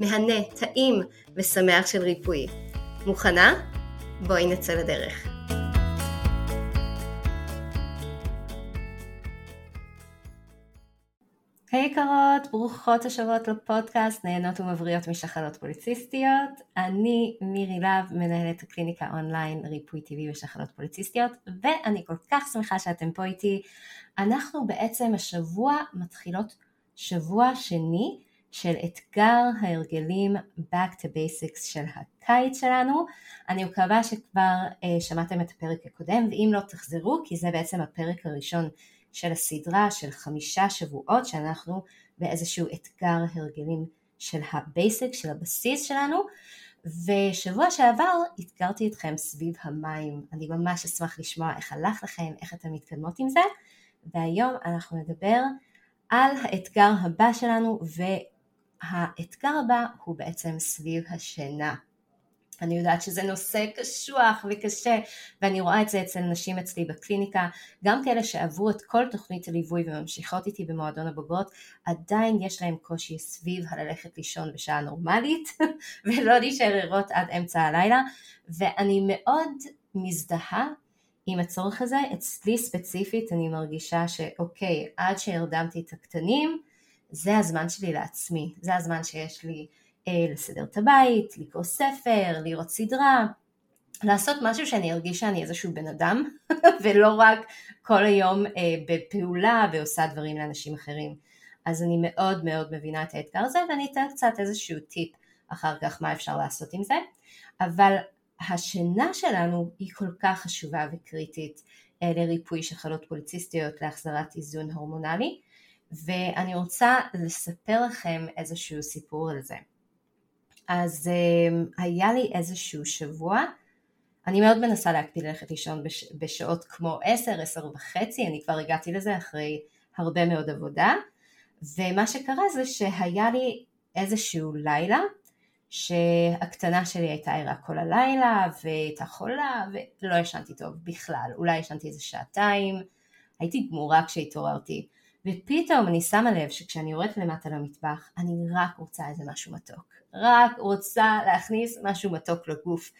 מהנה, טעים ושמח של ריפוי. מוכנה? בואי נצא לדרך. היי hey, יקרות, ברוכות השבועות לפודקאסט, נהנות ומבריאות משחלות פוליציסטיות. אני מירי להב, מנהלת הקליניקה אונליין ריפוי טבעי בשחלות פוליציסטיות, ואני כל כך שמחה שאתם פה איתי. אנחנו בעצם השבוע מתחילות שבוע שני של אתגר ההרגלים Back to Basics של הקיץ שלנו. אני מקווה שכבר אה, שמעתם את הפרק הקודם, ואם לא תחזרו, כי זה בעצם הפרק הראשון של הסדרה של חמישה שבועות שאנחנו באיזשהו אתגר הרגלים של ה basic, של הבסיס שלנו. ושבוע שעבר אתגרתי אתכם סביב המים. אני ממש אשמח לשמוע איך הלך לכם, איך אתם מתקדמות עם זה. והיום אנחנו נדבר על האתגר הבא שלנו האתגר הבא הוא בעצם סביב השינה. אני יודעת שזה נושא קשוח וקשה ואני רואה את זה אצל נשים אצלי בקליניקה, גם כאלה שעברו את כל תוכנית הליווי וממשיכות איתי במועדון הבוגרות, עדיין יש להם קושי סביב הללכת לישון בשעה נורמלית ולא להישאר ערות עד אמצע הלילה. ואני מאוד מזדהה עם הצורך הזה, אצלי ספציפית אני מרגישה שאוקיי, עד שהרדמתי את הקטנים זה הזמן שלי לעצמי, זה הזמן שיש לי אה, לסדר את הבית, לקרוא ספר, לראות סדרה, לעשות משהו שאני ארגיש שאני איזשהו בן אדם, ולא רק כל היום אה, בפעולה ועושה דברים לאנשים אחרים. אז אני מאוד מאוד מבינה את האתגר הזה, ואני אתן קצת איזשהו טיפ אחר כך מה אפשר לעשות עם זה. אבל השינה שלנו היא כל כך חשובה וקריטית אה, לריפוי של חלות פוליציסטיות, להחזרת איזון הורמונלי, ואני רוצה לספר לכם איזשהו סיפור על זה. אז um, היה לי איזשהו שבוע, אני מאוד מנסה להקפיד ללכת לישון בש, בשעות כמו 10, 10 וחצי, אני כבר הגעתי לזה אחרי הרבה מאוד עבודה, ומה שקרה זה שהיה לי איזשהו לילה שהקטנה שלי הייתה ערה כל הלילה והייתה חולה ולא ישנתי טוב בכלל, אולי ישנתי איזה שעתיים, הייתי גמורה כשהתעוררתי ופתאום אני שמה לב שכשאני יורדת למטה למטבח, אני רק רוצה איזה משהו מתוק. רק רוצה להכניס משהו מתוק לגוף.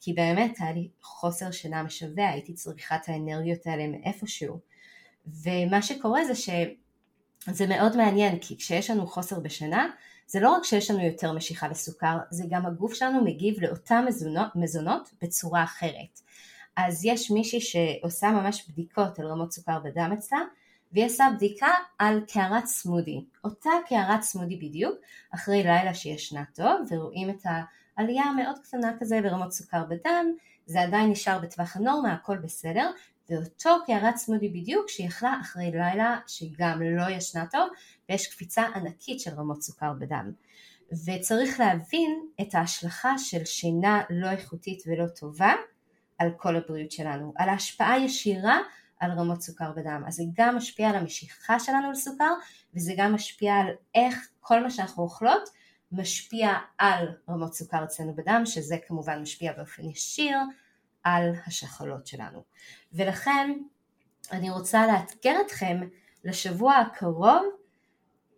כי באמת היה לי חוסר שינה משווע, הייתי צריכה את האנרגיות האלה מאיפשהו. ומה שקורה זה שזה מאוד מעניין, כי כשיש לנו חוסר בשינה, זה לא רק שיש לנו יותר משיכה לסוכר, זה גם הגוף שלנו מגיב לאותן מזונות, מזונות בצורה אחרת. אז יש מישהי שעושה ממש בדיקות על רמות סוכר בדם אצלה, והיא עשה בדיקה על קערת סמודי, אותה קערת סמודי בדיוק, אחרי לילה שישנה טוב, ורואים את העלייה המאוד קטנה כזה ברמות סוכר בדם, זה עדיין נשאר בטווח הנורמה, הכל בסדר, ואותו קערת סמודי בדיוק שיכלה אחרי לילה שגם לא ישנה טוב, ויש קפיצה ענקית של רמות סוכר בדם. וצריך להבין את ההשלכה של שינה לא איכותית ולא טובה על כל הבריאות שלנו, על ההשפעה ישירה על רמות סוכר בדם. אז זה גם משפיע על המשיכה שלנו לסוכר, וזה גם משפיע על איך כל מה שאנחנו אוכלות משפיע על רמות סוכר אצלנו בדם, שזה כמובן משפיע באופן ישיר על השחלות שלנו. ולכן אני רוצה לאתגר אתכם לשבוע הקרוב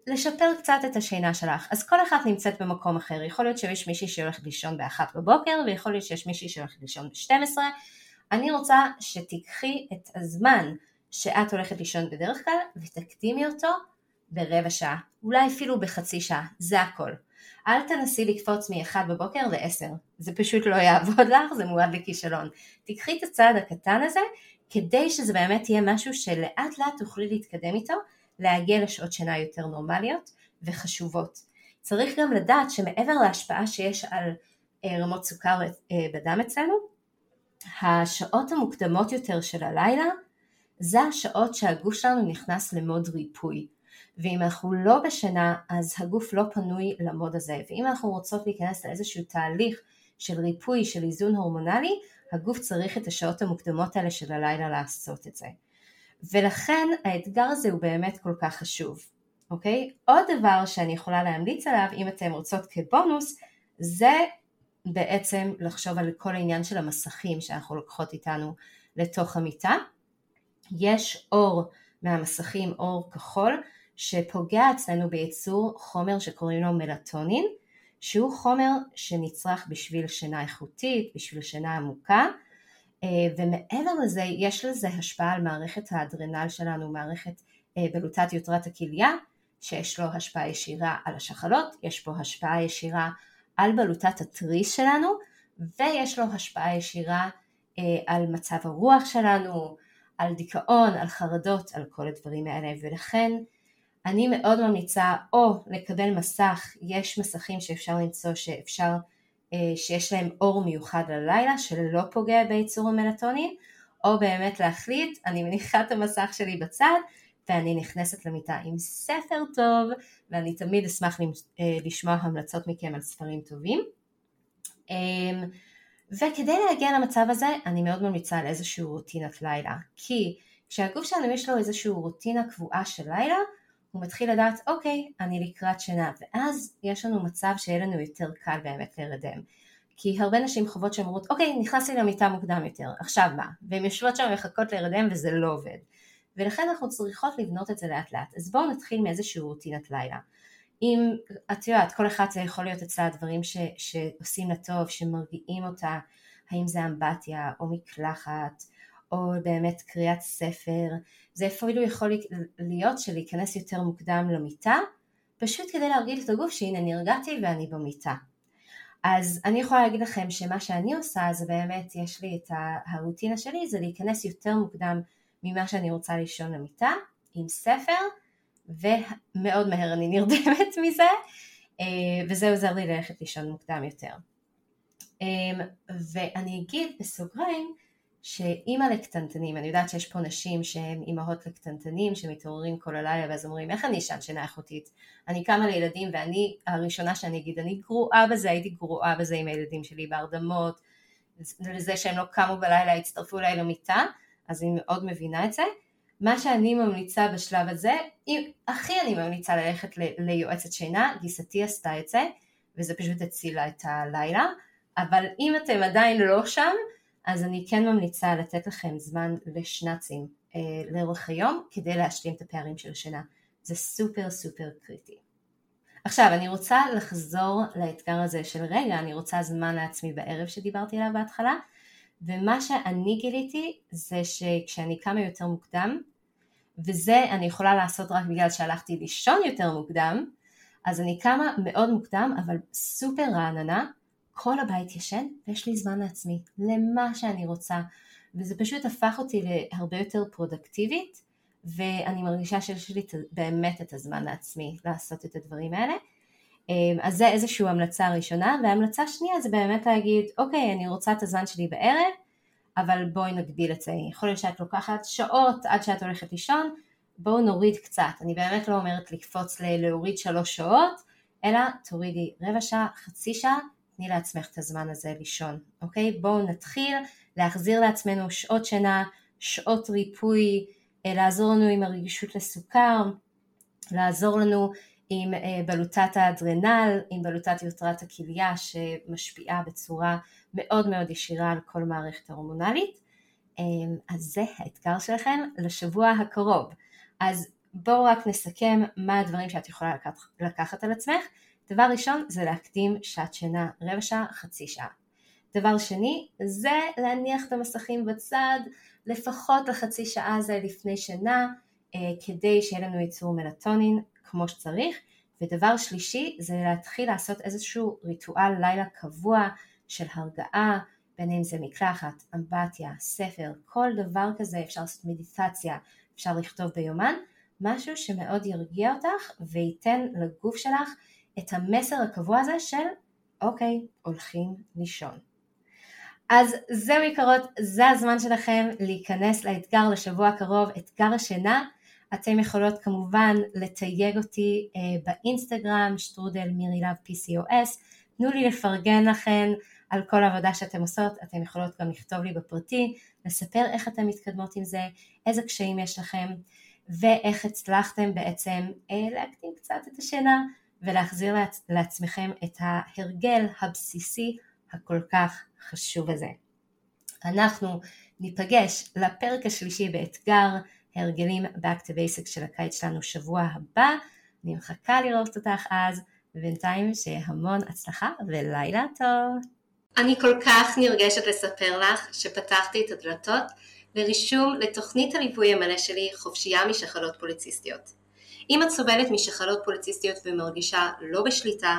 לשפר קצת את השינה שלך. אז כל אחת נמצאת במקום אחר. יכול להיות שיש מישהי שהולכת לישון באחת בבוקר, ויכול להיות שיש מישהי שהולכת לישון ב-12, אני רוצה שתיקחי את הזמן שאת הולכת לישון בדרך כלל ותקדימי אותו ברבע שעה, אולי אפילו בחצי שעה, זה הכל. אל תנסי לקפוץ מ-1 בבוקר ל-10, זה פשוט לא יעבוד לך, זה מועד לכישלון. תיקחי את הצעד הקטן הזה, כדי שזה באמת יהיה משהו שלאט לאט תוכלי להתקדם איתו, להגיע לשעות שינה יותר נורמליות וחשובות. צריך גם לדעת שמעבר להשפעה שיש על אה, רמות סוכר אה, בדם אצלנו, השעות המוקדמות יותר של הלילה זה השעות שהגוף שלנו נכנס למוד ריפוי. ואם אנחנו לא בשינה אז הגוף לא פנוי למוד הזה ואם אנחנו רוצות להיכנס לאיזשהו תהליך של ריפוי של איזון הורמונלי הגוף צריך את השעות המוקדמות האלה של הלילה לעשות את זה ולכן האתגר הזה הוא באמת כל כך חשוב אוקיי? עוד דבר שאני יכולה להמליץ עליו אם אתם רוצות כבונוס זה בעצם לחשוב על כל העניין של המסכים שאנחנו לוקחות איתנו לתוך המיטה. יש אור מהמסכים, אור כחול, שפוגע אצלנו בייצור חומר שקוראים לו מלטונין, שהוא חומר שנצרך בשביל שינה איכותית, בשביל שינה עמוקה, אה, ומעבר לזה יש לזה השפעה על מערכת האדרנל שלנו, מערכת אה, בלוטת יותרת הכליה, שיש לו השפעה ישירה על השחלות, יש פה השפעה ישירה על בלוטת התריס שלנו, ויש לו השפעה ישירה אה, על מצב הרוח שלנו, על דיכאון, על חרדות, על כל הדברים האלה, ולכן אני מאוד ממליצה או לקבל מסך, יש מסכים שאפשר למצוא שאפשר, אה, שיש להם אור מיוחד ללילה שלא פוגע בייצור המלטונין, או באמת להחליט, אני מניחה את המסך שלי בצד ואני נכנסת למיטה עם ספר טוב, ואני תמיד אשמח אה, לשמוע המלצות מכם על ספרים טובים. אמ, וכדי להגיע למצב הזה אני מאוד ממליצה על איזושהי רוטינת לילה. כי כשהגוף שלנו יש לו איזושהי רוטינה קבועה של לילה הוא מתחיל לדעת אוקיי אני לקראת שינה. ואז יש לנו מצב שיהיה לנו יותר קל באמת להירדם כי הרבה נשים חוות שהן אומרות אוקיי נכנסתי למיטה מוקדם יותר עכשיו מה? והן יושבות שם ומחכות להירדם וזה לא עובד ולכן אנחנו צריכות לבנות את זה לאט לאט אז בואו נתחיל מאיזושהי רוטינת לילה אם את יודעת, כל אחת זה יכול להיות אצלה דברים ש, שעושים לה טוב, שמרגיעים אותה, האם זה אמבטיה או מקלחת או באמת קריאת ספר, זה אפילו יכול להיות שלהיכנס יותר מוקדם למיטה, פשוט כדי להרגיל את הגוף שהנה נרגעתי ואני במיטה. אז אני יכולה להגיד לכם שמה שאני עושה זה באמת יש לי את הרוטינה שלי זה להיכנס יותר מוקדם ממה שאני רוצה לישון למיטה עם ספר ומאוד מהר אני נרדמת מזה, אה, וזה עוזר לי ללכת לישון מוקדם יותר. אה, ואני אגיד בסוגריים שאימא לקטנטנים, אני יודעת שיש פה נשים שהן אימהות לקטנטנים שמתעוררים כל הלילה ואז אומרים איך אני אשן שינה איכותית, אני קמה לילדים ואני הראשונה שאני אגיד אני גרועה בזה, הייתי גרועה בזה עם הילדים שלי בהרדמות, לזה שהם לא קמו בלילה הצטרפו אליי למיטה, אז אני מאוד מבינה את זה, מה שאני ממליצה בשלב הזה, אם, הכי אני ממליצה ללכת ל, ליועצת שינה, גיסתי עשתה את זה, וזה פשוט הצילה את הלילה, אבל אם אתם עדיין לא שם, אז אני כן ממליצה לתת לכם זמן לשנצים אה, לאורך היום, כדי להשלים את הפערים של השינה. זה סופר סופר קריטי. עכשיו, אני רוצה לחזור לאתגר הזה של רגע, אני רוצה זמן לעצמי בערב שדיברתי עליו בהתחלה, ומה שאני גיליתי זה שכשאני קמה יותר מוקדם, וזה אני יכולה לעשות רק בגלל שהלכתי לישון יותר מוקדם, אז אני קמה מאוד מוקדם אבל סופר רעננה, כל הבית ישן ויש לי זמן לעצמי, למה שאני רוצה, וזה פשוט הפך אותי להרבה יותר פרודקטיבית, ואני מרגישה שיש לי באמת את הזמן לעצמי לעשות את הדברים האלה. אמ, אז זה איזושהי המלצה ראשונה, והמלצה שנייה זה באמת להגיד, אוקיי, אני רוצה את הזמן שלי בערב, אבל בואי נגדיל את זה. יכול להיות שאת לוקחת שעות עד שאת הולכת לישון, בואו נוריד קצת. אני באמת לא אומרת לקפוץ להוריד שלוש שעות, אלא תורידי רבע שעה, חצי שעה, תני לעצמך את הזמן הזה לישון, אוקיי? בואו נתחיל להחזיר לעצמנו שעות שינה, שעות ריפוי, אה, לעזור לנו עם הרגישות לסוכר, לעזור לנו עם אה, בלוטת האדרנל, עם בלוטת יותרת הכליה שמשפיעה בצורה מאוד מאוד ישירה על כל מערכת ההורמונלית. אה, אז זה האתגר שלכם לשבוע הקרוב. אז בואו רק נסכם מה הדברים שאת יכולה לקחת על עצמך. דבר ראשון זה להקדים שעת שינה רבע שעה, חצי שעה. דבר שני זה להניח את המסכים בצד לפחות לחצי שעה זה לפני שינה אה, כדי שיהיה לנו ייצור מלטונין כמו שצריך. ודבר שלישי זה להתחיל לעשות איזשהו ריטואל לילה קבוע של הרגעה, בין אם זה מקלחת, אמבטיה, ספר, כל דבר כזה, אפשר לעשות מדיטציה, אפשר לכתוב ביומן, משהו שמאוד ירגיע אותך וייתן לגוף שלך את המסר הקבוע הזה של אוקיי, הולכים לישון. אז זהו יקרות, זה הזמן שלכם להיכנס לאתגר לשבוע הקרוב, אתגר השינה. אתם יכולות כמובן לתייג אותי אה, באינסטגרם, שטרודל מירי להב PCOS, תנו לי לפרגן לכם על כל העבודה שאתם עושות, אתם יכולות גם לכתוב לי בפרטי, לספר איך אתם מתקדמות עם זה, איזה קשיים יש לכם, ואיך הצלחתם בעצם אה, להקטין קצת את השינה ולהחזיר לעצ- לעצמכם את ההרגל הבסיסי הכל כך חשוב הזה. אנחנו ניפגש לפרק השלישי באתגר הרגלים Back to Basics של הקיץ שלנו שבוע הבא, אני מחכה לראות אותך אז, ובינתיים שהמון הצלחה ולילה טוב. אני כל כך נרגשת לספר לך שפתחתי את הדלתות לרישום לתוכנית הליווי המלא שלי חופשייה משחלות פוליציסטיות. אם את סובלת משחלות פוליציסטיות ומרגישה לא בשליטה,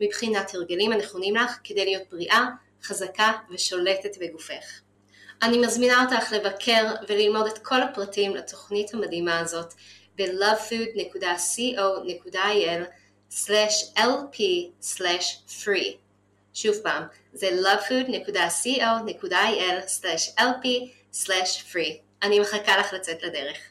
מבחינת הרגלים הנכונים לך כדי להיות בריאה, חזקה ושולטת בגופך. אני מזמינה אותך לבקר וללמוד את כל הפרטים לתוכנית המדהימה הזאת ב-lovefood.co.il/lp/free שוב פעם, זה lovefood.co.il/lp/free אני מחכה לך לצאת לדרך.